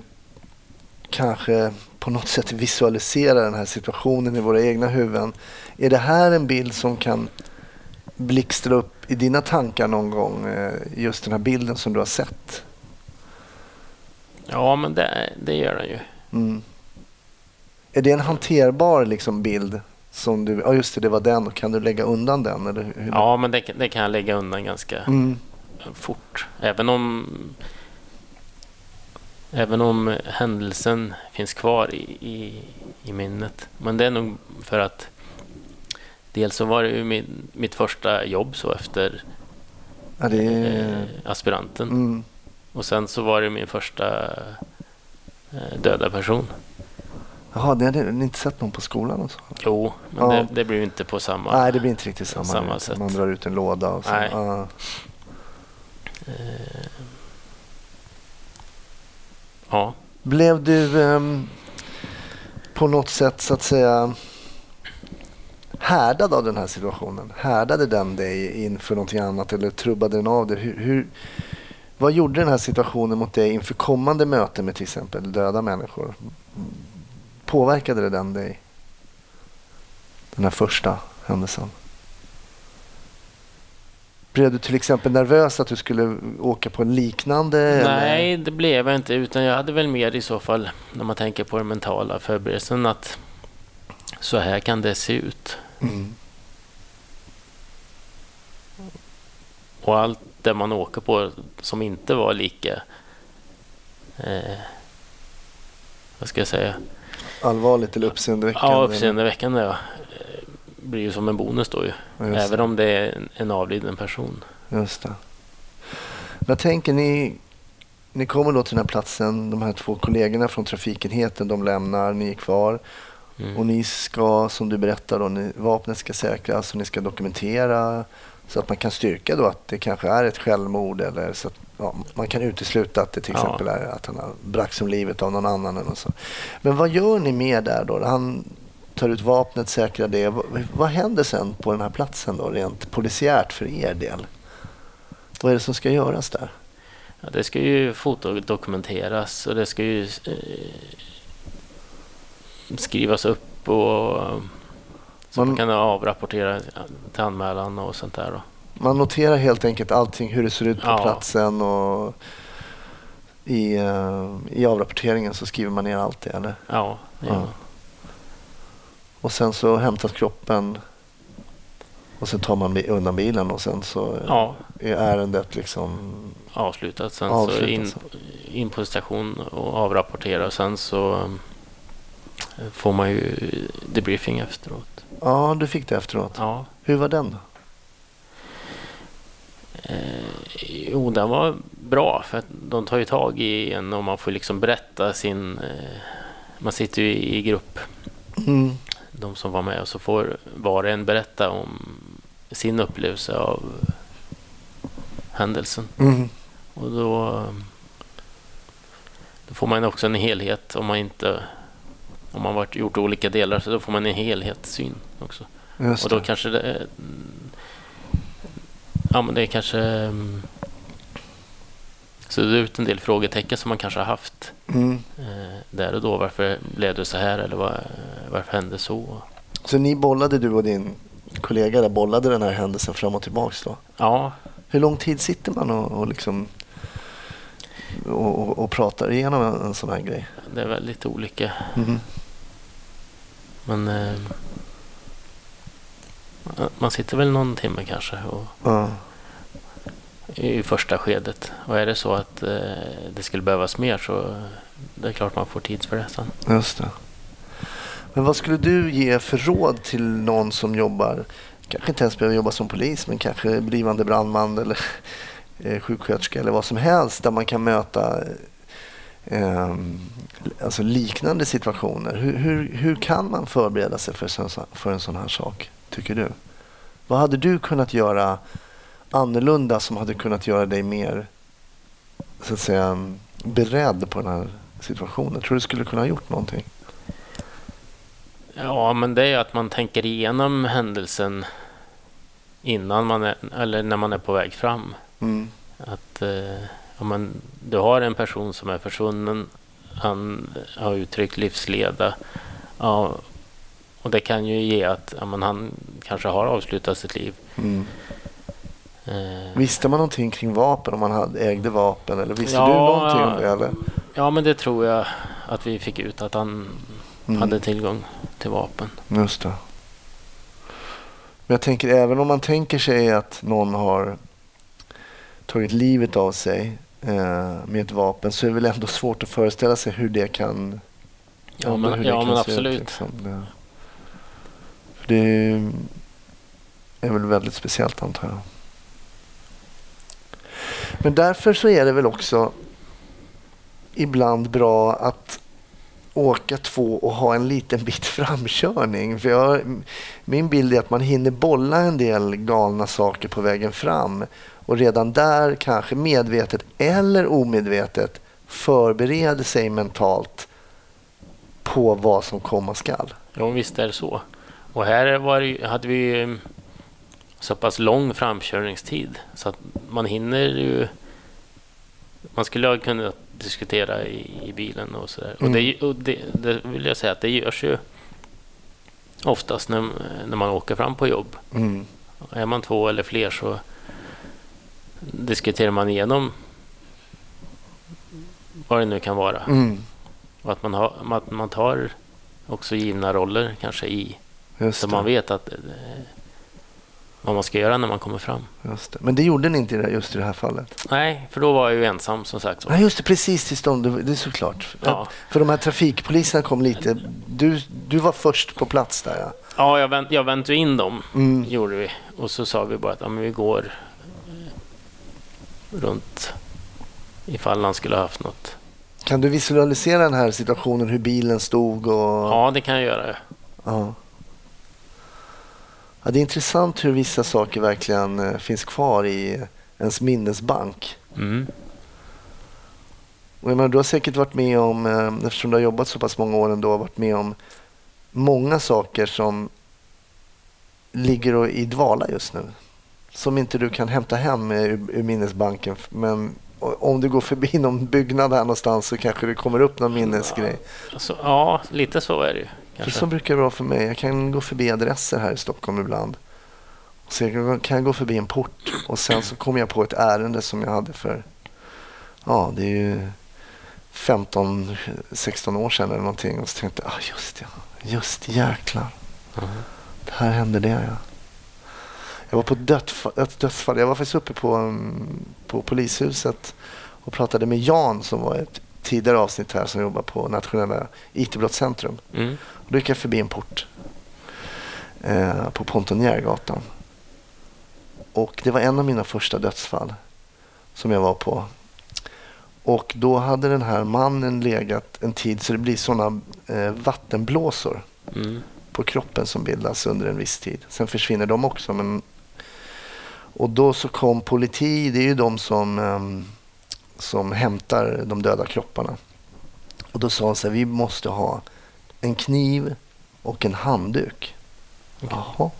kanske på något sätt visualiserar den här situationen i våra egna huvuden. Är det här en bild som kan blixtra upp i dina tankar någon gång? eh, Just den här bilden som du har sett? Ja, men det, det gör den ju. Mm. Är det en hanterbar liksom, bild? Som du, ja just det, det var den. Kan du lägga undan den? Eller hur? Ja, men det, det kan jag lägga undan ganska Mm. fort. Även om Även om händelsen finns kvar i, i, i minnet. Men det är nog för att dels så var det ju min, mitt första jobb så efter Ja, det eh, aspiranten. Mm. Och sen så var det min första eh, döda person. Jaha, det hade ni inte sett någon på skolan och så? Jo, men Ja. det, det blir inte på samma... Nej, det blir inte riktigt samma. samma sätt. Man drar ut en låda och så. Nej. Ja. Eh, ja. Blev du ehm, på något sätt så att säga härdad av den här situationen? Härdade den dig inför någonting annat eller trubbade den av dig? Hur, hur, vad gjorde den här situationen mot dig inför kommande möten med till exempel döda människor? Påverkade det den dig? Den här första händelsen? Blev du till exempel nervös att du skulle åka på en liknande? eller? Nej, det blev jag inte. Utan jag hade väl mer i så fall, när man tänker på den mentala förberedelsen, att så här kan det se ut. Mm. Och allt det man åker på som inte var lika... Eh, vad ska jag säga? Allvarligt eller uppseendeväckande? Ja, uppseendeväckande. Ja. Blir ju som en bonus då ju. Även om det är en, en avliden person. Just det. Jag tänker ni, ni kommer då till den här platsen, de här två kollegorna från trafikenheten, de lämnar, ni är kvar Mm. och ni ska, som du berättar, då, ni, vapnet ska säkras och ni ska dokumentera så att man kan styrka då att det kanske är ett självmord eller så att ja, man kan utesluta att det till Ja. exempel är att han har bragts om livet av någon annan. Eller så. Men vad gör ni mer där då? Han tar ut vapnet, säkrar det. Vad, vad händer sen på den här platsen då, rent polisiärt för er del? Vad är det som ska göras där? Ja, det ska ju fotodokumenteras och det ska ju eh, skrivas upp och så Man- man kan avrapportera till anmälan och sånt där. Då. Man noterar helt enkelt allting, hur det ser ut på Ja. platsen och i, eh, i avrapporteringen så skriver man ner allt det eller? Ja, det Ja. Och sen så hämtas kroppen och sen tar man undan bilen och sen så ja, är ärendet liksom... avslutat. Sen Avslutat, så in, så. in på station och avrapportera och sen så eh, får man ju debriefing efteråt. Ja, du fick det efteråt. Ja, Hur var den då? Eh, jo, den var bra för att de tar ju tag i en och man får liksom berätta sin... Eh, man sitter ju i grupp, Mm. De som var med, och så får var och en berätta om sin upplevelse av händelsen. Mm. Och då, då får man också en helhet om man inte... Om man varit gjort olika delar så då får man en helhetssyn också. Och då kanske det... Ja, men det är kanske... Så det är ut en del frågetecken som man kanske har haft Mm. eh, där och då. Varför blev det så här eller var, varför hände så? Så ni bollade, du och din kollega där, bollade den här händelsen fram och tillbaks då? Ja, Hur lång tid sitter man och, och liksom och, och, och pratar igenom en, en sån här grej? det är väldigt olika. Mm. Men eh, man sitter väl någon timme kanske och, Ja i första skedet. Och är det så att eh, det skulle behövas mer så det är klart man får tid för det sen. Just det. Men vad skulle du ge för råd till någon som jobbar, kanske inte ens behöver jobba som polis, men kanske blivande brandman eller eh, sjuksköterska eller vad som helst där man kan möta eh, alltså liknande situationer. Hur, hur, hur kan man förbereda sig för, en för en sån här sak, tycker du? Vad hade du kunnat göra annorlunda som hade kunnat göra dig mer så att säga, beredd på den här situationen? Tror du skulle kunna ha gjort någonting? Ja, men det är ju att man tänker igenom händelsen innan man är, eller när man är på väg fram. Mm. Att eh, ja, men, du har en person som är försvunnen, han har uttryckt livsleda. Ja, och det kan ju ge att ja, men han kanske har avslutat sitt liv. Mm. Eh, Visste man någonting kring vapen, om man hade, ägde vapen? Eller visste Ja, du någonting om det? Eller? ja, men det tror jag att vi fick ut, att han Mm. hade tillgång till vapen. Just det. Men jag tänker även om man tänker sig att någon har tagit livet av sig eh, med ett vapen så är det väl ändå svårt att föreställa sig hur det kan Ja, men, ja, men ut, absolut. liksom. det, för det är väl väldigt speciellt antar jag. Men därför så är det väl också ibland bra att åka två och ha en liten bit framkörning. För jag, min bild är att man hinner bolla en del galna saker på vägen fram och redan där kanske medvetet eller omedvetet förbereder sig mentalt på vad som komma skall. Ja, visst är det så. Och här var det, hade vi så pass lång framkörningstid så att man hinner ju... Man skulle ha kunnat diskutera i, i bilen och sådär. Och, det, och det, det vill jag säga att det görs ju oftast när, när man åker fram på jobb. Mm. Är man två eller fler så diskuterar man igenom vad det nu kan vara. Mm. Och att man, har, att man tar också givna roller kanske i Just Så det. man vet att, vad man ska göra när man kommer fram. Det. Men det gjorde ni inte just i det här fallet? Nej, för då var jag ju ensam som sagt. Nej, just det. Precis tills de, det är såklart. Ja. För de här trafikpoliserna kom lite... Du, du var först på plats där, ja. Ja, jag, vänt, jag väntade in dem, Mm. gjorde vi. Och så sa vi bara att ja, vi går runt ifall han skulle ha haft något. Kan du visualisera den här situationen, hur bilen stod och... Ja, det kan jag göra. Ja. Ja, det är intressant hur vissa saker verkligen eh, finns kvar i ens minnesbank. Mm. Och jag menar, du har säkert varit med om, eh, eftersom du har jobbat så pass många år ändå, varit med om många saker som ligger i dvala just nu. Som inte du kan hämta hem ur, ur minnesbanken. Men om du går förbi någon byggnad här någonstans så kanske det kommer upp någon minnesgrej. Alltså, ja, lite så är det ju. För Kanske. så brukar det vara för mig. Jag kan gå förbi adresser här i Stockholm ibland. Och sen kan jag gå förbi en port och sen så kommer jag på ett ärende som jag hade för, ja det är ju 15-16 år sedan eller någonting. Och så tänkte jag, ah, just ja, just jäklar. Mhm. Det här hände det ja. Jag var på ett dödsfall, ett dödsfall. Jag var faktiskt uppe på, um, på polishuset och pratade med Jan som var ett tidigare avsnitt här som jobbar på nationella IT-brottscentrum. Mm. Då gick jag förbi en port eh, på Pontonjärgatan. Och det var en av mina första dödsfall som jag var på. Och då hade den här mannen legat en tid så det blir sådana eh, vattenblåsor Mm. på kroppen som bildas under en viss tid. Sen försvinner de också. Men... Och då så kom politi, det är ju de som, ehm, som hämtar de döda kropparna. Och då sa han så här, vi måste ha en kniv och en handduk. Okej. Jaha.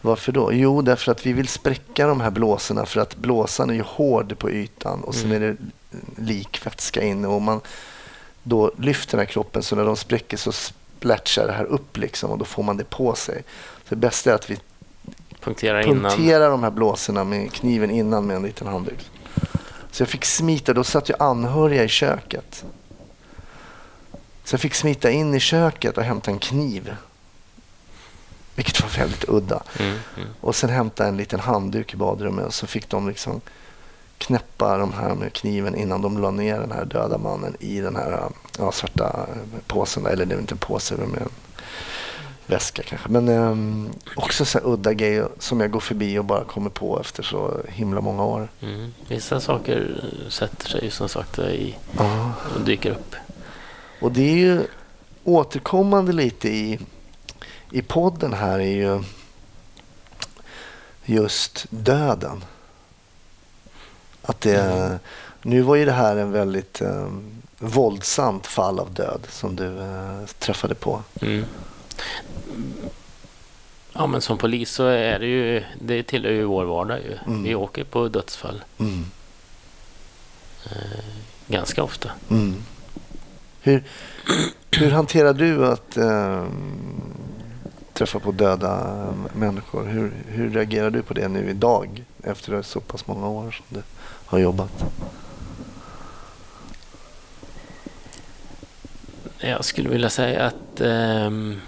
Varför då? Jo, därför att vi vill spräcka de här blåsorna för att blåsan är ju hård på ytan och sen är Mm. det likvätska inne och man då lyfter den här kroppen så när de spräcker så splatchar det här upp liksom och då får man det på sig. Så det bästa är att vi Punktera innan. punterar de här blåsorna med kniven innan med en liten handduk. Så jag fick smita, då satt ju anhöriga i köket. Så jag fick smita in i köket och hämta en kniv. Vilket var väldigt udda. Mm. Mm. Och sen hämta en liten handduk i badrummet och så fick de liksom knäppa de här med kniven innan de la ner den här döda mannen i den här ja, svarta påsen. Eller det är inte en påse, men en väska kanske. Men ehm, också så udda grejer som jag går förbi och bara kommer på efter så himla många år. Mm. Vissa saker sätter sig ju som sagt i och dyker upp. Och det är ju återkommande lite i, i podden här är ju just döden. Att det, Mm. Nu var ju det här en väldigt eh, våldsamt fall av död som du eh, träffade på. Mm. Ja, men som polis så är det ju, det tillhör ju vår vardag ju. Mm. Vi åker på dödsfall Mm. ganska ofta. Mm. Hur, hur hanterar du att eh, träffa på döda människor? Hur, hur reagerar du på det nu idag efter så pass många år som du har jobbat? Jag skulle vilja säga att ehm,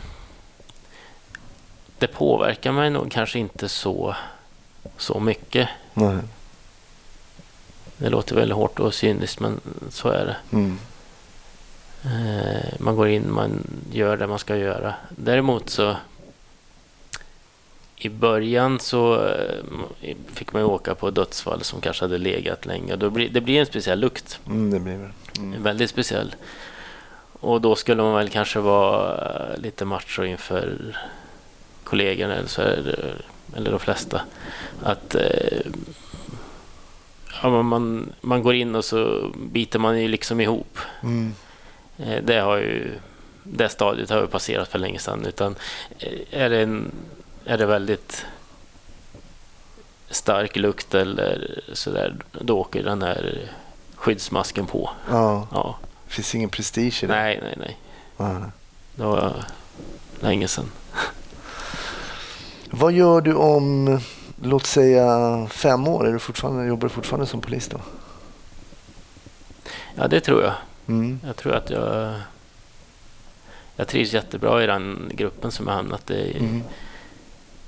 det påverkar mig nog kanske inte så, så mycket. Nej. Det låter väldigt hårt och cyniskt men så är det. Mm. Eh, man går in, man gör det man ska göra. Däremot så i början så eh, fick man ju åka på dödsfall som kanske hade legat länge. Då blir, det blir en speciell lukt. Mm, det blir det. Mm. Väldigt speciell. Och då skulle man väl kanske vara eh, lite macho inför kollegorna eller, så det, eller de flesta. Att eh, ja, man, man går in och så biter man ju liksom ihop. Mm. Eh, Det har ju det stadiet har ju passerat för länge sedan. Utan eh, är det, en, är det väldigt stark lukt eller sådär, då åker den här skyddsmasken på. Ja, Ja, det finns ingen prestige i det. nej, nej, nej. Nej. Det var länge sedan. Vad gör du om, låt säga fem år? Är du fortfarande, jobbar du fortfarande som polis då? Ja, det tror jag. Mm. Jag tror att jag... Jag trivs jättebra i den gruppen som jag hamnat i. Mm.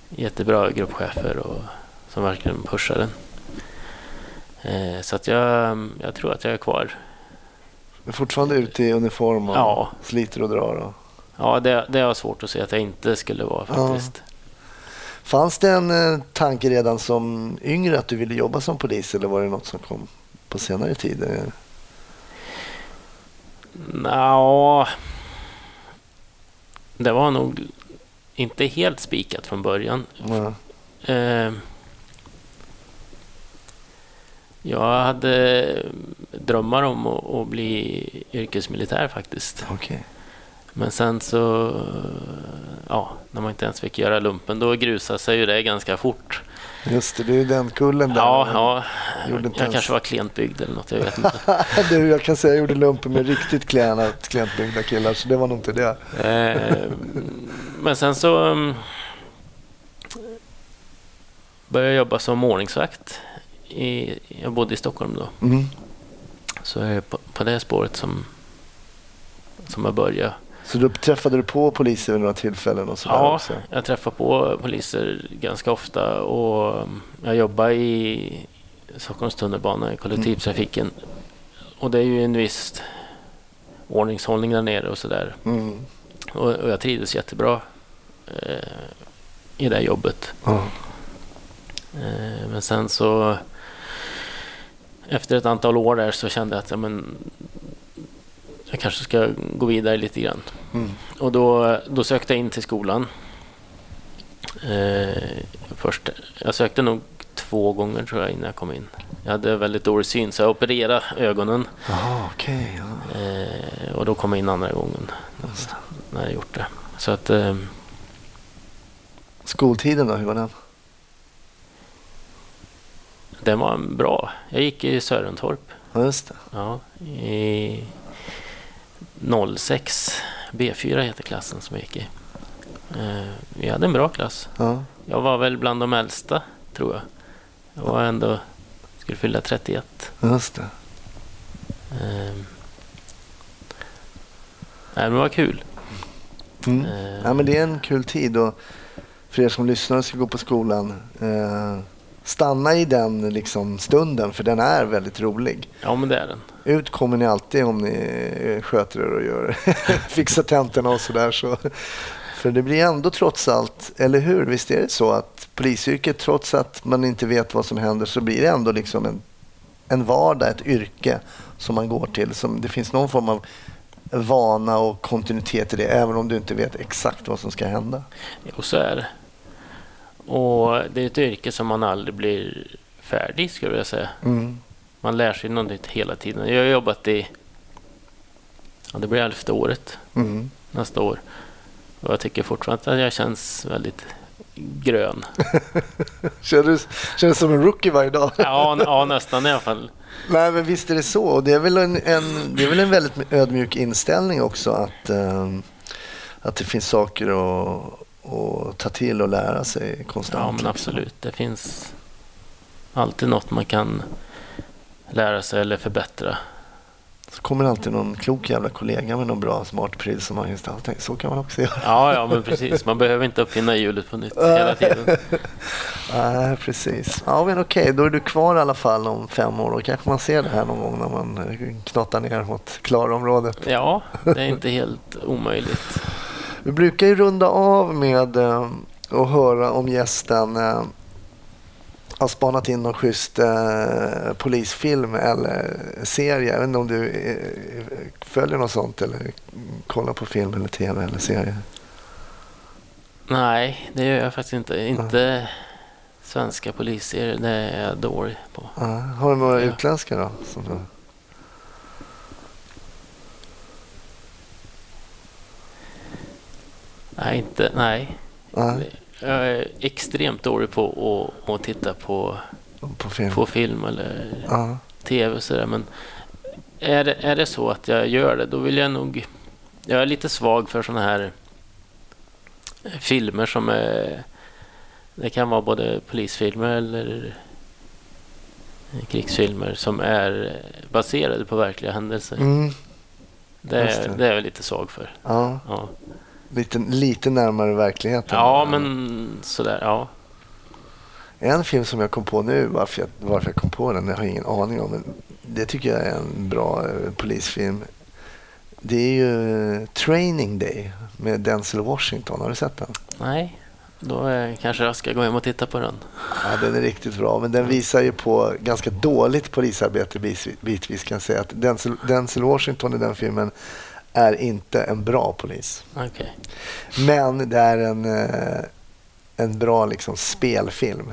Jättebra gruppchefer och som verkligen pushar den. Eh, Så att jag, jag tror att jag är kvar. Du är fortfarande ute i uniform och Ja. sliter och drar? Och... Ja, det, det har svårt att se att jag inte skulle vara Ja. Fanns det en eh, tanke redan som yngre att du ville jobba som polis eller var det något som kom på senare tid? Nå, det var nog inte helt spikat från början. ja. Eh, jag hade drömmar om att, bli yrkesmilitär faktiskt. Okej. Men sen så, ja, när man inte ens fick göra lumpen, då grusade sig ju det ganska fort. Just det, det är ju den kullen där. Ja, ja. Jag ens- kanske var klent byggd eller något, jag vet inte. du, jag kan säga jag gjorde lumpen med riktigt klena, klentbyggda killar, så det var nog inte det. Eh, Men sen så um, började jag jobba som ordningsvakt. I, jag bodde i Stockholm då. Mm. Så är det på, på det spåret som, som jag började. Så då träffade du på poliser vid några tillfällen och sådär Ja, också? jag träffar på poliser ganska ofta och um, jag jobbar i Stockholms tunnelbana i kollektivtrafiken. Och det är ju en viss ordningshållning där nere och sådär. Mm. Och, och jag trivdes jättebra eh, i det jobbet. Ja. Eh, men sen så efter ett antal år där så kände jag att ja, men, jag kanske ska gå vidare lite grann. Mm. Och då, då sökte jag in till skolan. Eh, först, jag sökte nog två gånger tror jag innan jag kom in. Jag hade väldigt dålig syn så jag opererade ögonen Jaha, okej. ja. eh, och då kom jag in andra gången när jag gjort det. Så att eh, Skoltiden då, hur var den? den var bra. Jag gick i Sörentorp. Just det. Ja, i 06 B4 heter klassen som jag gick i. Eh, vi hade en bra klass. Ja. Jag var väl bland de äldsta, tror jag. Jag var ändå, skulle fylla 31. Just det. Eh, nej, men det var kul. Mm. Eh, Ja, men det är en kul tid och för er som lyssnar och ska gå på skolan, eh, stanna i den liksom, stunden för den är väldigt rolig. ja, men det är den. Ut kommer ni alltid om ni eh, sköter er och gör fixar tentorna och sådär. Så. För det blir ändå trots allt, eller hur? Visst är det så att polisyrket, trots att man inte vet vad som händer, så blir det ändå liksom en, en vardag, ett yrke som man går till. Som, det finns någon form av vana och kontinuitet i det, även om du inte vet exakt vad som ska hända. Jo, så är det. Och det är ett yrke som man aldrig blir färdig, skulle jag säga. Mm. Man lär sig något nytt hela tiden. Jag har jobbat i, ja, det blir elfte året Mm. nästa år. Och jag tycker fortfarande att jag känns väldigt grön. Känner du som en rookie varje dag? Ja, ja nästan i alla fall. Nej, men visst är det så. Och det, är väl en, en, det är väl en väldigt ödmjuk inställning också att, ehm, att det finns saker att, att ta till och lära sig konstant. Ja, men absolut. Det finns alltid något man kan lära sig eller förbättra. Så kommer alltid någon klok jävla kollega med någon bra smart pryl som man just alltid så kan man också göra. Ja, ja, men precis. Man behöver inte uppfinna hjulet på nytt hela tiden. Nej, precis. Ja, men okej, då är du kvar i alla fall om fem år. Då kanske man ser det här någon gång när man knattar ner mot Klarområdet. Ja, det är inte helt omöjligt. Vi brukar ju runda av med eh, att höra om gästen eh, har spanat in någon schysst eh, polisfilm eller serie. Jag vet inte om du eh, följer något sånt eller kollar på film eller tv eller serie. Nej, det gör jag faktiskt inte. Inte svenska polisserier, det är jag dålig på. Ja, har du några Ja. utländska då? Som du... Nej, inte, nej. Nej, Jag är extremt dålig på att, att titta på, på film. på film eller Ja. tv och sådär. Men är det, är det så att jag gör det, då vill jag nog... Jag är lite svag för sådana här filmer som är... Det kan vara både polisfilmer eller krigsfilmer som är baserade på verkliga händelser. Mm. Det, är, det. det är jag lite svag för. Ja, Ja, lite, lite närmare verkligheten. ja men sådär, ja. En film som jag kom på nu, varför jag, varför jag kom på den, jag har ingen aning om. Men det tycker jag är en bra eh, polisfilm. Det är ju eh, Training Day med Denzel Washington. Har du sett den? Nej, då är, kanske jag ska gå hem och titta på den. Ja, den är riktigt bra, men den visar ju på ganska dåligt polisarbete bitvis, bitvis kan jag säga. Att Denzel, Denzel Washington i den filmen är inte en bra polis. Okej. Men det är en, eh, en bra liksom, spelfilm.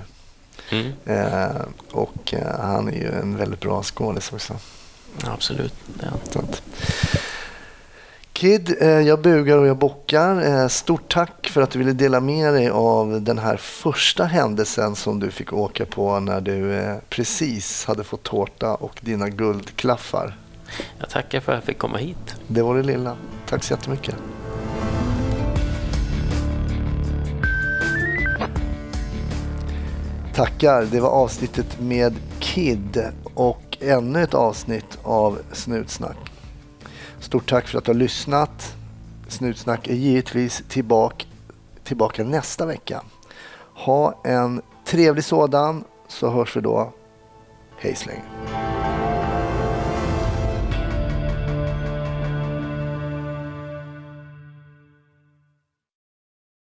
Mm. Eh, och eh, han är ju en väldigt bra skådis också. Absolut. Ja. Kid, eh, jag bugar och jag bockar. Eh, stort tack för att du ville dela med dig av den här första händelsen som du fick åka på när du eh, precis hade fått tårta och dina guldklaffar. Jag tackar för att jag fick komma hit. Det var det lilla. Tack så jättemycket. Tackar. Det var avsnittet med Kid och ännu ett avsnitt av Snutsnack. Stort tack för att du har lyssnat. Snutsnack är givetvis tillbaka, tillbaka nästa vecka. Ha en trevlig sådan så hörs vi då. Hej så länge.